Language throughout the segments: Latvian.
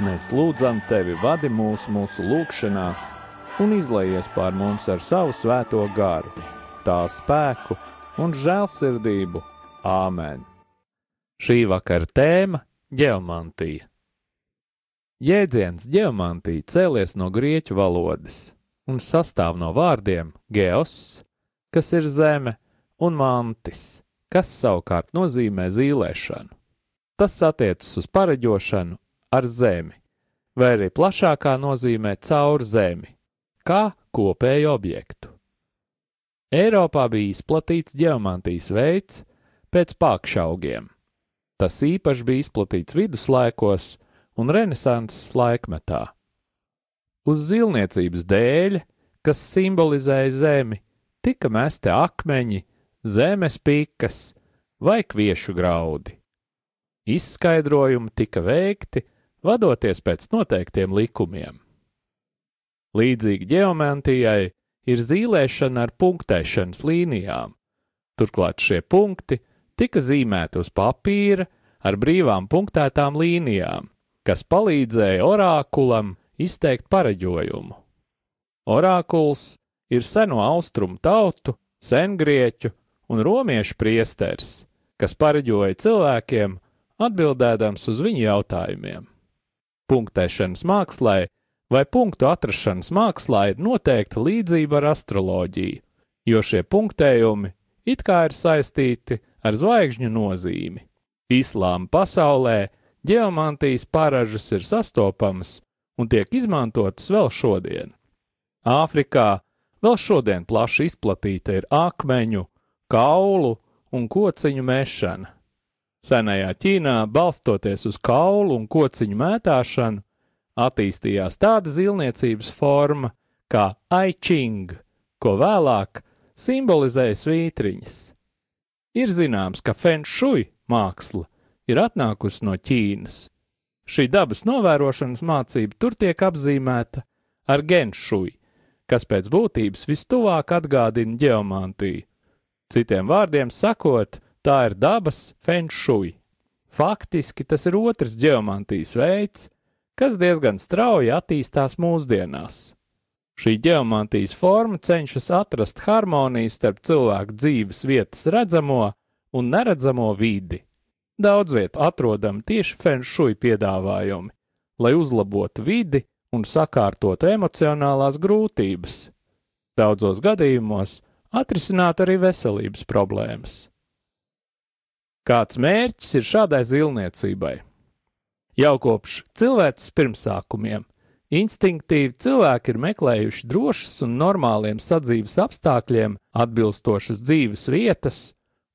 Mēs lūdzam tevi, vadi mūs mūsu lūgšanās un izlaies pār mums ar savu svēto garu, tā spēku un žēlsirdību. Āmen! Šī vakara tēma - geomantija. Jēdziens geomantija cēlies no grieķu valodas un sastāv no vārdiem geos, kas ir zeme, un mantis, kas savukārt nozīmē zīlēšanu. Tas attiecas uz pareģošanu ar zemi, vai arī plašākā nozīmē caur zemi, kā kopēju objektu. Eiropā bija izplatīts geomantijas veids pēc pakšaugiem. Tas īpaši bija izplatīts viduslaikos un renesanses laikmetā. Uz zilniecības dēļ, kas simbolizēja zemi, tika mesti akmeņi, zemes pikas vai kviešu graudi. Izskaidrojumi tika veikti, vadoties pēc noteiktiem likumiem. Līdzīgi geomantijai ir zīmēšana ar punktēšanas līnijām. Turklāt šie punkti tika zīmēti uz papīra ar brīvām punktētām līnijām, kas palīdzēja orākulam izteikt pareģojumu. Orākuls ir seno austrumu tautu, sengrieķu un romiešu priesteris, kas pareģoja cilvēkiem, atbildēdams uz viņu jautājumiem. Punktēšanas mākslā vai punktu atrašanas mākslā ir noteikta līdzība ar astroloģiju, jo šie punktējumi it kā ir saistīti ar zvaigžņu nozīmi. Islāma pasaulē geomantijas paražas ir sastopamas un tiek izmantotas vēl šodien. Āfrikā vēl šodien plaši izplatīta ir akmeņu, kaulu un kociņu mešana. Senajā Ķīnā, balstoties uz kaulu un kociņu mētāšanu, attīstījās tāda zilniecības forma kā aiching, ko vēlāk simbolizēja svītriņas. Ir zināms, ka fenšui māksla ir atnākusi no Ķīnas. Šī dabas novērošanas mācība tur tiek apzīmēta ar genšui, kas pēc būtības vistuvāk atgādina geomantiju. Citiem vārdiem sakot, tā ir dabas fenšui. Faktiski tas ir otrs geomantijas veids, kas diezgan strauji attīstās mūsdienās. Šī geomantijas forma cenšas atrast harmoniju starp cilvēku dzīves vietas redzamo un neredzamo vidi. Daudz viet atrodam tieši fenšuja piedāvājumi, lai uzlabotu vidi un sakārtotu emocionālās grūtības. Daudzos gadījumos atrisināt arī veselības problēmas. Kāds mērķis ir šādai zilniecībai? Jau kopš cilvēces pirmsākumiem instinktīvi cilvēki ir meklējuši drošas un normāliem sadzīves apstākļiem atbilstošas dzīves vietas,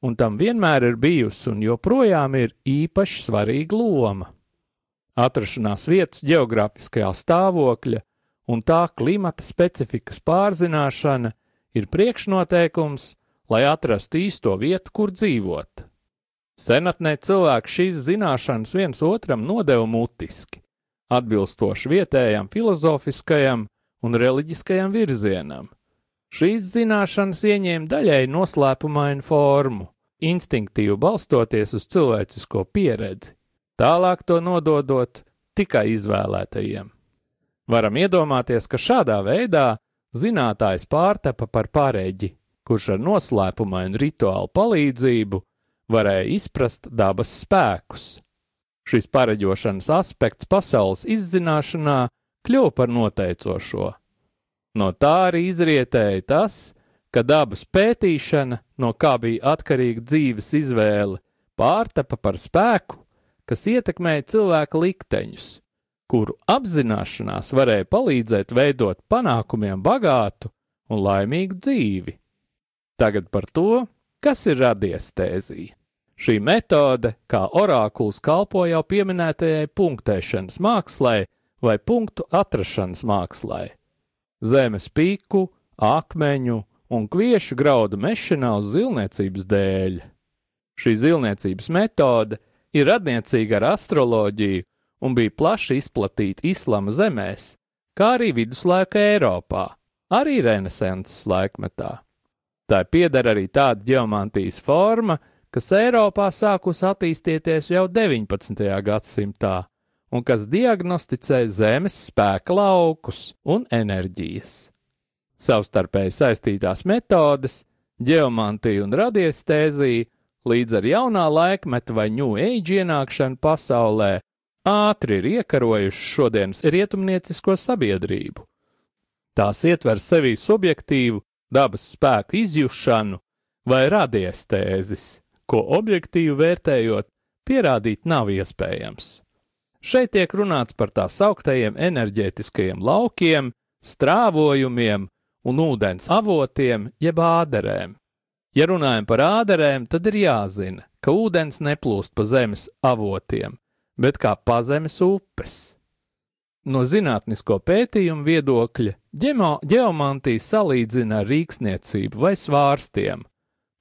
un tam vienmēr ir bijusi un joprojām ir īpaši svarīga loma. Atrašanās vietas geogrāfiskajā stāvokļa un tā klimata specifikas pārzināšana ir priekšnoteikums, lai atrastu īsto vietu, kur dzīvot. Senatnē cilvēki šīs zināšanas viens otram nodeva mutiski, atbilstoši vietējam filozofiskajam un reliģiskajam virzienam. Šīs zināšanas ieņēma daļēji noslēpumainu formu, instinktīvi balstoties uz cilvēcisko pieredzi, tālāk to nododot tikai izvēlētajiem. Varam iedomāties, ka šādā veidā zinātājs pārtapa par pārēģi, kurš ar noslēpumainu rituālu palīdzību varēja izprast dabas spēkus. Šis pareģošanas aspekts pasaules izzināšanā kļuva par noteicošo. No tā arī izrietēja tas, ka dabas pētīšana, no kā bija atkarīga dzīves izvēle, pārtapa par spēku, kas ietekmēja cilvēka likteņus, kuru apzināšanās varēja palīdzēt veidot panākumiem bagātu un laimīgu dzīvi. Tagad par to, kas ir radiestēzija. Šī metode, kā orākuls, kalpo jau pieminētajai punktēšanas mākslai vai punktu atrašanas mākslai. Zemes pīku, akmeņu un kviešu graudu mešanā uz zilniecības dēļ. Šī zilniecības metode ir radniecīga ar astroloģiju un bija plaši izplatīta islama zemēs, kā arī viduslaika Eiropā, arī renesanses laikmetā. Tā pieder arī tāda geomantijas forma, kas Eiropā sākus attīstīties jau 19. gadsimtā un kas diagnosticē Zemes spēka laukus un enerģijas. Savstarpēji saistītās metodes, geomantija un radiestēzija līdz ar jaunā laikmeta vai New Age ienākšanu pasaulē ātri ir iekarojuši šodienas rietumniecisko sabiedrību. Tās ietver sevī subjektīvu dabas spēku izjušanu vai radiestēzis ko objektīvi vērtējot, pierādīt nav iespējams. Šeit tiek runāts par tā sauktajiem enerģētiskajiem laukiem, strāvojumiem un ūdens avotiem jeb āderēm. Ja runājam par āderēm, tad ir jāzina, ka ūdens neplūst pa zemes avotiem, bet kā pazemes upes. No zinātnisko pētījumu viedokļa ģeomantija salīdzina ar rīksniecību vai svārstiem.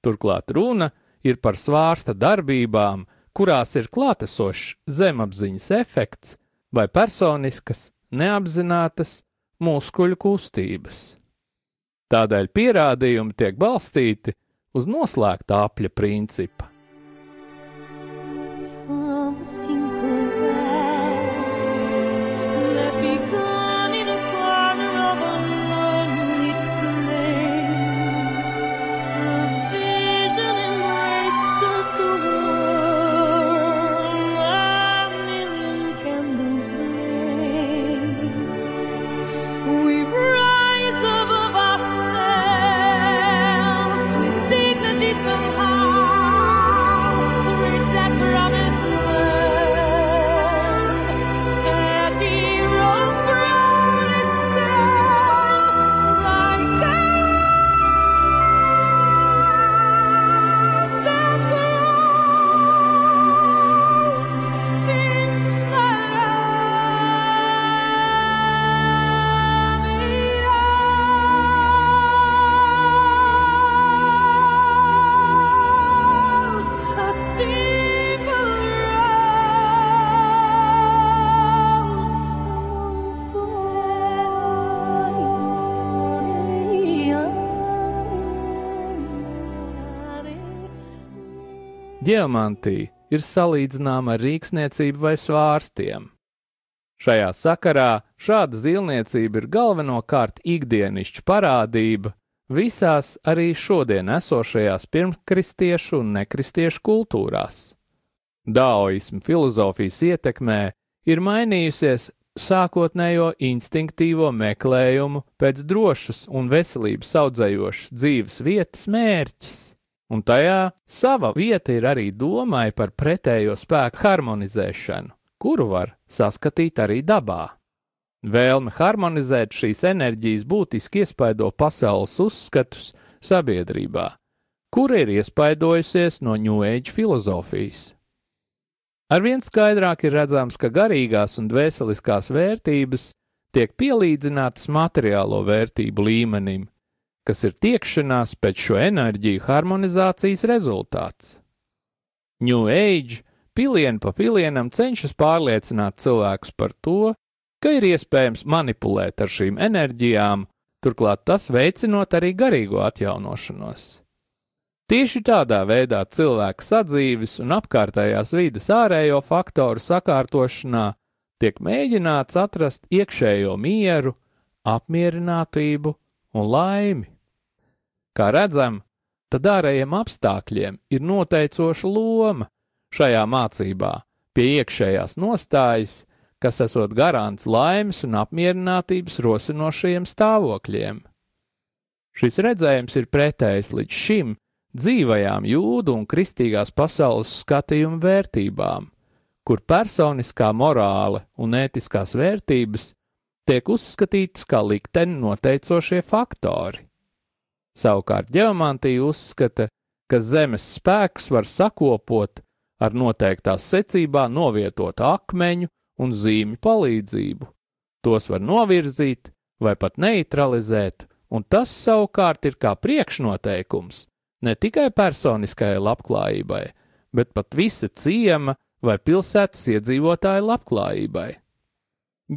Turklāt runa ir par svārsta darbībām, kurās ir klātesošs zemapziņas efekts vai personiskas, neapzinātas muskuļu kustības. Tādēļ pierādījumi tiek balstīti uz noslēgta apļa principa. Diamantija ir salīdzināma ar rīksniecību vai svārstiem. Šajā sakarā šāda zīlniecība ir galvenokārt ikdienišķa parādība visās arī šodien esošajās pirmkristiešu un nekristiešu kultūrās. Daoismu filozofijas ietekmē ir mainījusies sākotnējo instinktīvo meklējumu pēc drošas un veselības audzējošas dzīves vietas mērķis un tajā sava vieta ir arī domai par pretējo spēku harmonizēšanu, kuru var saskatīt arī dabā. Vēlme harmonizēt šīs enerģijas būtiski iespaido pasaules uzskatus sabiedrībā, kura ir iespaidojusies no New Age filozofijas. Arvien skaidrāk ir redzams, ka garīgās un dvēseliskās vērtības tiek pielīdzinātas materiālo vērtību līmenim, kas ir tiekšanās pēc šo enerģiju harmonizācijas rezultāts. New Age pilienu pa pilienam cenšas pārliecināt cilvēkus par to, ka ir iespējams manipulēt ar šīm enerģijām, turklāt tas veicinot arī garīgo atjaunošanos. Tieši tādā veidā cilvēka sadzīves un apkārtējās vides ārējo faktoru sakārtošanā tiek mēģināts atrast iekšējo mieru, apmierinātību un laimi. Kā redzam, tad ārējiem apstākļiem ir noteicoša loma šajā mācībā pie iekšējās nostājas, kas esot garants laimes un apmierinātības rosinošajiem stāvokļiem. Šis redzējums ir pretējs līdz šim dzīvajām jūdu un kristīgās pasaules skatījuma vērtībām, kur personiskā morāle un ētiskās vērtības tiek uzskatītas kā likteni noteicošie faktori. Savukārt ģeomantija uzskata, ka zemes spēks var sakopot ar noteiktās secībā novietotu akmeņu un zīmju palīdzību. Tos var novirzīt vai pat neutralizēt, un tas savukārt ir kā priekšnoteikums ne tikai personiskajai labklājībai, bet pat visa ciema vai pilsētas iedzīvotāja labklājībai.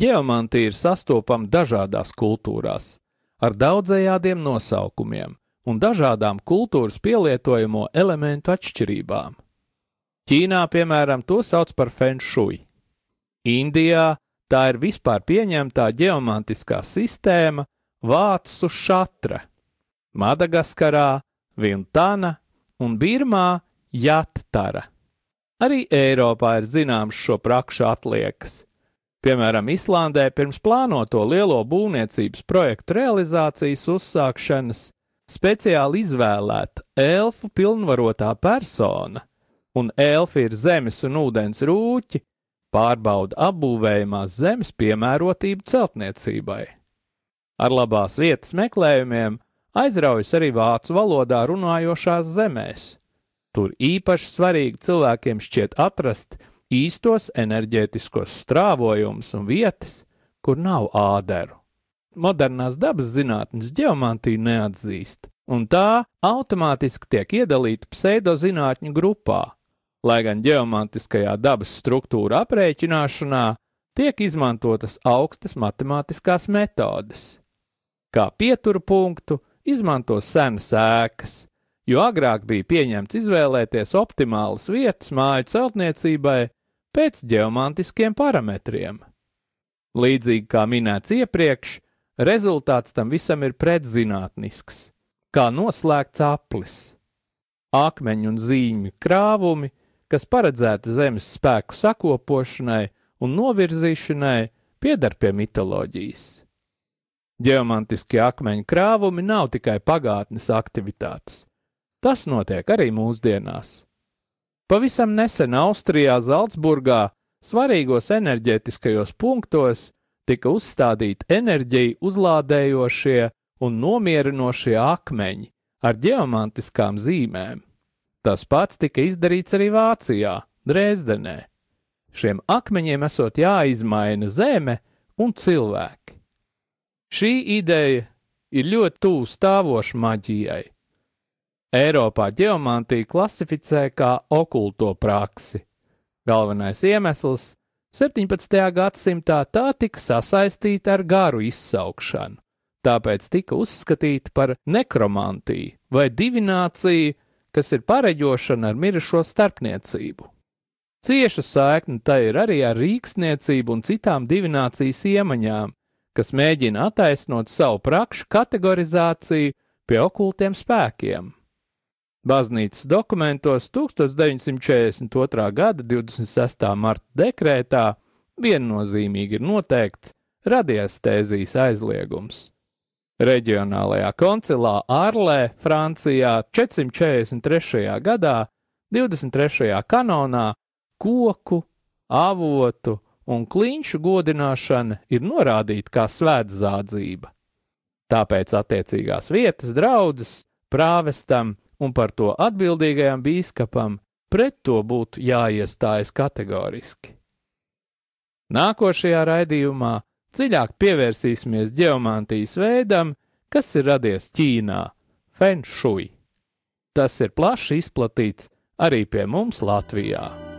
Geomantija ir sastopama dažādās kultūrās, ar daudzējādiem nosaukumiem un dažādām kultūras pielietojamo elementu atšķirībām. Ķīnā, piemēram, to sauc par fenšui. Indijā tā ir vispār pieņemtā geomantiskā sistēma vācu šatra, Madagaskarā Vintana un Birmā Jattara. Arī Eiropā ir zināms šo prakšu atliekas, Piemēram, Islandē pirms plānoto lielo būvniecības projektu realizācijas uzsākšanas speciāli izvēlēta elfu pilnvarotā persona, un elfi ir zemes un ūdens rūķi, pārbauda apbūvējumās zemes piemērotību celtniecībai. Ar labās vietas meklējumiem aizraujas arī vācu valodā runājošās zemēs. Tur īpaši svarīgi cilvēkiem šķiet atrast īstos enerģētiskos strāvojumus un vietas, kur nav āderu. Modernās dabas zinātnes geomantiju neatzīst, un tā automātiski tiek iedalīta pseidozinātņu grupā, lai gan geomantiskajā dabas struktūra aprēķināšanā tiek izmantotas augstas matemātiskās metodes. Kā pieturu punktu izmanto senas ēkas, jo agrāk bija pieņemts izvēlēties optimālas vietas māju celtniecībai pēc geomantiskiem parametriem. Līdzīgi kā minēts iepriekš, rezultāts tam visam ir pretzinātnisks, kā noslēgts aplis. Akmeņu un zīmju krāvumi, kas paredzēti zemes spēku sakopošanai un novirzīšanai, piedar pie mitoloģijas. Geomantiskie akmeņu krāvumi nav tikai pagātnes aktivitātes. Tas notiek arī mūsdienās. Pavisam nesen Austrijā, Zaldzburgā, svarīgos enerģētiskajos punktos tika uzstādīti enerģiju uzlādējošie un nomierinošie akmeņi ar geomantiskām zīmēm. Tas pats tika izdarīts arī Vācijā, Dresdenē. Šiem akmeņiem esot jāizmaina zeme un cilvēki. Šī ideja ir ļoti tuvu stāvoša maģijai. Eiropā geomantiju klasificē kā okulto praksi. Galvenais iemesls - 17. gadsimtā tā tika sasaistīta ar garu izsaukšanu, tāpēc tika uzskatīta par nekromantiju vai divināciju, kas ir pareģošana ar mirušo starpniecību. Cieša saikne tai ir arī ar rīksniecību un citām divinācijas iemaņām, kas mēģina attaisnot savu prakšu kategorizāciju pie okultiem spēkiem. Baznīcas dokumentos 1942. gada 26. marta dekrētā viennozīmīgi ir noteikts radiestēzijas aizliegums. Reģionālajā koncilā Ārlē, Francijā 443. gadā, 23. kanonā, koku, avotu un kliņšu godināšana ir norādīta kā svētzādzība. Tāpēc attiecīgās vietas draudzes, prāvestam un par to atbildīgajam bīskapam pret to būtu jāiestājas kategoriski. Nākošajā raidījumā dziļāk pievērsīsimies geomantijas veidam, kas ir radies Ķīnā - fenšui. Tas ir plaši izplatīts arī pie mums Latvijā.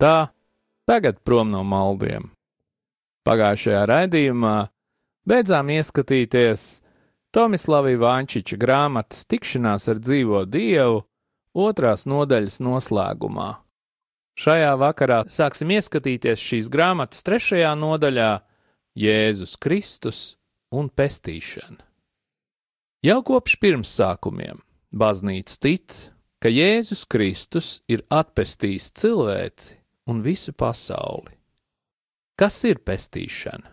Tā, tagad prom no maldiem. Pagājušajā raidījumā beidzām ieskatīties Tomislava Vančiča grāmatas Tikšanās ar dzīvo dievu otrās nodaļas noslēgumā. Šajā vakarā sāksim ieskatīties šīs grāmatas trešajā nodaļā Jēzus Kristus un pestīšana. Jau kopš pirmsākumiem baznīca tic, ka Jēzus Kristus ir atpestījis cilvēci un visu pasauli. Kas ir pestīšana?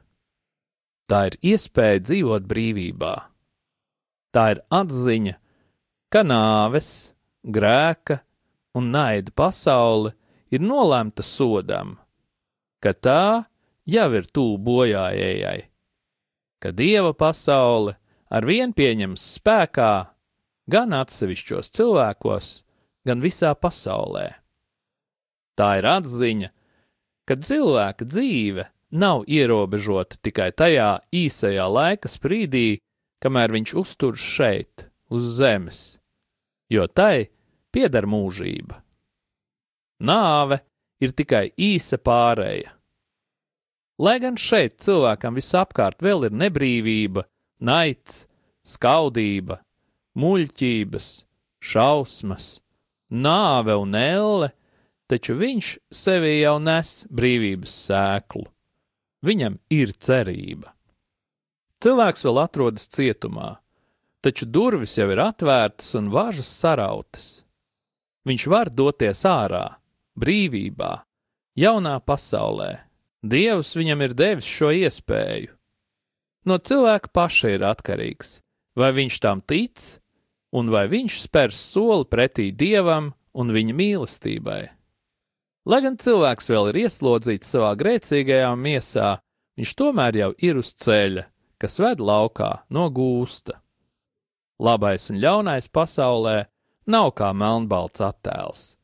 Tā ir iespēja dzīvot brīvībā. Tā ir atziņa, ka nāves, grēka un naida pasaule ir nolemta sodam, ka tā jau ir tuvu bojājējai. ka dieva pasaule ar vien pieņems spēkā gan atsevišķos cilvēkos, gan visā pasaulē. Tā ir atziņa, ka cilvēka dzīve nav ierobežota tikai tajā īsajā laika sprīdī, kamēr viņš uzturas šeit, uz zemes, jo tai pieder mūžība. Nāve ir tikai īsa pārēja. Lai gan šeit cilvēkam visapkārt vēl ir nebrīvība, naids, skaudība, muļķības, šausmas, nāve un elle, taču viņš sevī jau nes brīvības sēklu. Viņam ir cerība. Cilvēks vēl atrodas cietumā, taču durvis jau ir atvērtas un važas sarautas. Viņš var doties ārā, brīvībā, jaunā pasaulē. Dievs viņam ir devis šo iespēju. No cilvēka paša ir atkarīgs, vai viņš tam tic, un vai viņš spērs soli pretī dievam un viņa mīlestībai. Lai gan cilvēks vēl ir ieslodzīts savā grēcīgajā miesā, viņš tomēr jau ir uz ceļa, kas ved laukā no gūsta. Labais un ļaunais pasaulē nav kā melnbalts attēls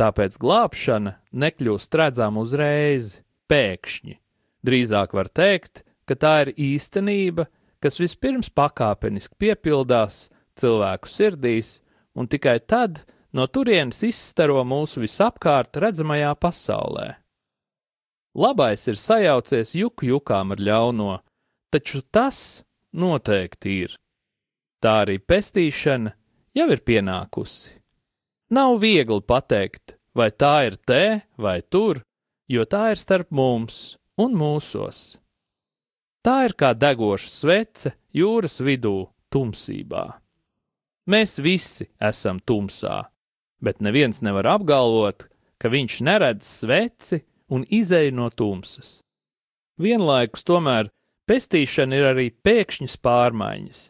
tāpēc glābšana nekļūst redzama uzreiz, pēkšņi. Drīzāk var teikt, ka tā ir īstenība, kas vispirms pakāpeniski piepildās cilvēku sirdīs, un tikai tad no turienes izstaro mūsu visapkārt redzamajā pasaulē. Labais ir sajaucies juku jukām ar ļauno, taču tas noteikti ir. Tā arī pestīšana jau ir pienākusi. Nav viegli pateikt, vai tā ir te vai tur, jo tā ir starp mums un mūsos. Tā ir kā degoša svece jūras vidū, tumsībā. Mēs visi esam tumsā, bet neviens nevar apgalvot, ka viņš neredz sveci un izēj no tumsas. Vienlaikus tomēr pestīšana ir arī pēkšņas pārmaiņas.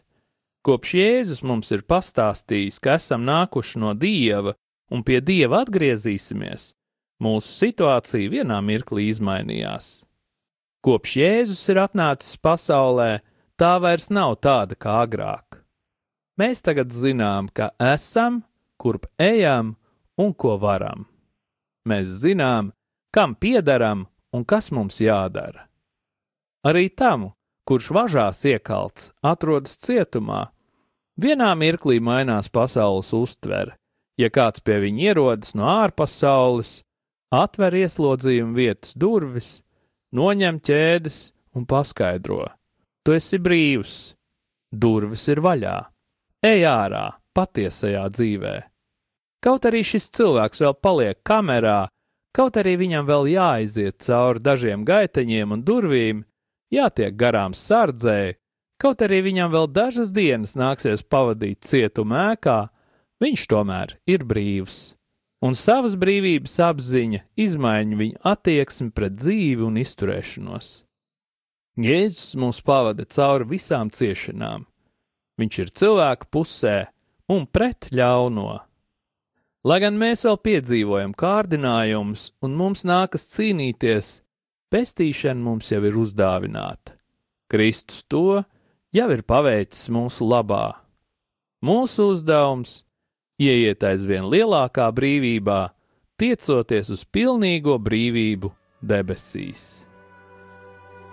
Kopš Jēzus mums ir pastāstījis, ka esam nākuši no Dieva un pie Dieva atgriezīsimies, mūsu situācija vienā mirklī izmainījās. Kopš Jēzus ir atnācis pasaulē, tā vairs nav tāda kā agrāk. Mēs tagad zinām, ka esam, kurp ejam un ko varam. Mēs zinām, kam piederam un kas mums jādara. Arī tam, kurš važās iekalts, atrodas cietumā, Vienā mirklī mainās pasaules uztvere. Ja kāds pie viņa ierodas no ārpasaules, atver ieslodzījuma vietas durvis, noņem ķēdes un paskaidro: Tu esi brīvs, durvis ir vaļā, ej ārā patiesajā dzīvē. Kaut arī šis cilvēks vēl paliek kamerā, kaut arī viņam vēl jāaiziet cauri dažiem gaiteņiem un durvīm, jātiek garām sardzēji, Kaut arī viņam vēl dažas dienas nāksies pavadīt cietuma ēkā, viņš tomēr ir brīvs, un savas brīvības apziņa izmaiņa viņa attieksmi pret dzīvi un izturēšanos. Jēzus mūs pavada cauri visām ciešanām. Viņš ir cilvēka pusē un pret ļauno. Lai gan mēs vēl piedzīvojam kārdinājumus un mums nākas cīnīties, pestīšana mums jau ir uzdāvināta. Kristus to jau ir paveicis mūsu labā. Mūsu uzdevums - ieiet aizvien lielākā brīvībā, tiecoties uz pilnīgo brīvību debesīs.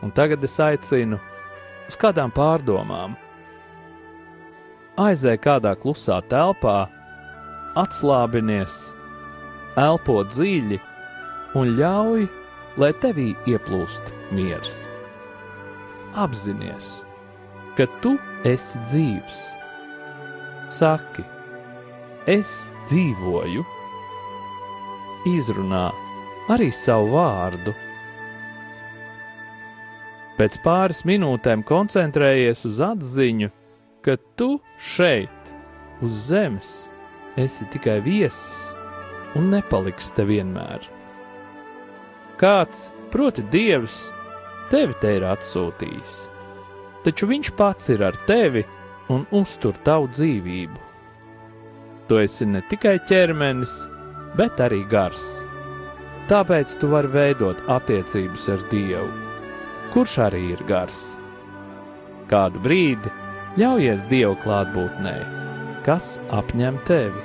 Un tagad es aicinu uz kādām pārdomām. Aizēj kādā klusā telpā, atslābinies, elpo dziļi un ļauj, lai tevī ieplūst miers. Apzinies! ka tu esi dzīvs. Saki, es dzīvoju, izrunā arī savu vārdu. Pēc pāris minūtēm koncentrējies uz atziņu, ka tu šeit, uz zemes, esi tikai viesis un nepaliks te vienmēr. Kāds, proti, Dievs, tevi te ir atsūtījis taču viņš pats ir ar tevi un uztur tavu dzīvību. Tu esi ne tikai ķermenis, bet arī gars. Tāpēc tu vari veidot attiecības ar Dievu, kurš arī ir gars. kādu brīdi ļaujies Dieva klātbūtnē, kas apņem tevi.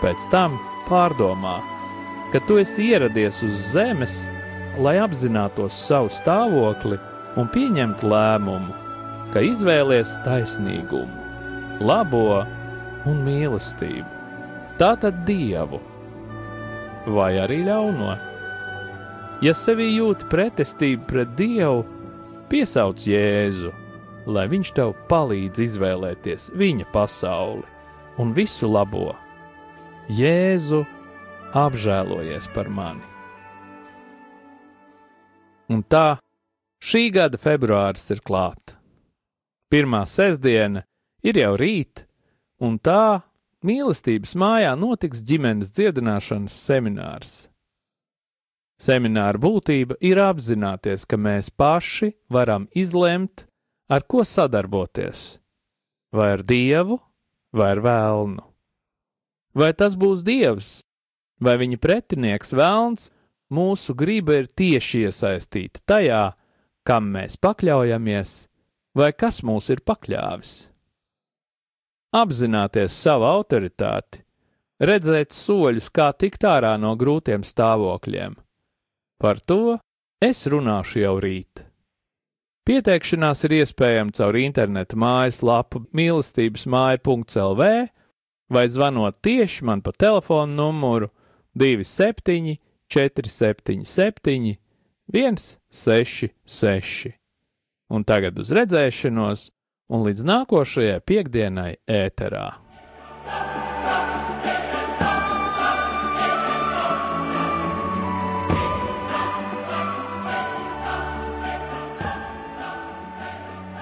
Pēc tam pārdomā, ka tu esi ieradies uz zemes, lai apzinātos savu stāvokli un pieņemtu lēmumu, ka izvēlies taisnīgumu, labo un mīlestību. Tātad dievu vai arī ļauno. Ja sevī jūti pretestību pret dievu, piesauc Jēzu, lai viņš tev palīdz izvēlēties viņa pasauli un visu labo. Jēzu, apžēlojies par mani! Un tā šī gada februāris ir klāta. Pirmā sestdiena ir jau rīt, un tā mīlestības mājā notiks ģimenes dziedināšanas seminārs. Semināra būtība ir apzināties, ka mēs paši varam izlemt, ar ko sadarboties - vai ar dievu, vai ar vēlnu. Vai tas būs dievs, vai viņa pretinieks vēlns, mūsu griba ir tieši iesaistīta tajā, kam mēs pakļaujamies, vai kas mūs ir pakļāvis. Apzināties savu autoritāti, redzēt soļus, kā tikt ārā no grūtiem stāvokļiem. Par to es runāšu jau rīt. Pieteikšanās ir iespējama caur interneta mājaslapu mīlestības māja.lv vai zvanot tieši man pa telefonu numuru 27 477 166. Un tagad uz redzēšanos, un līdz nākošajai piekdienai ēterā.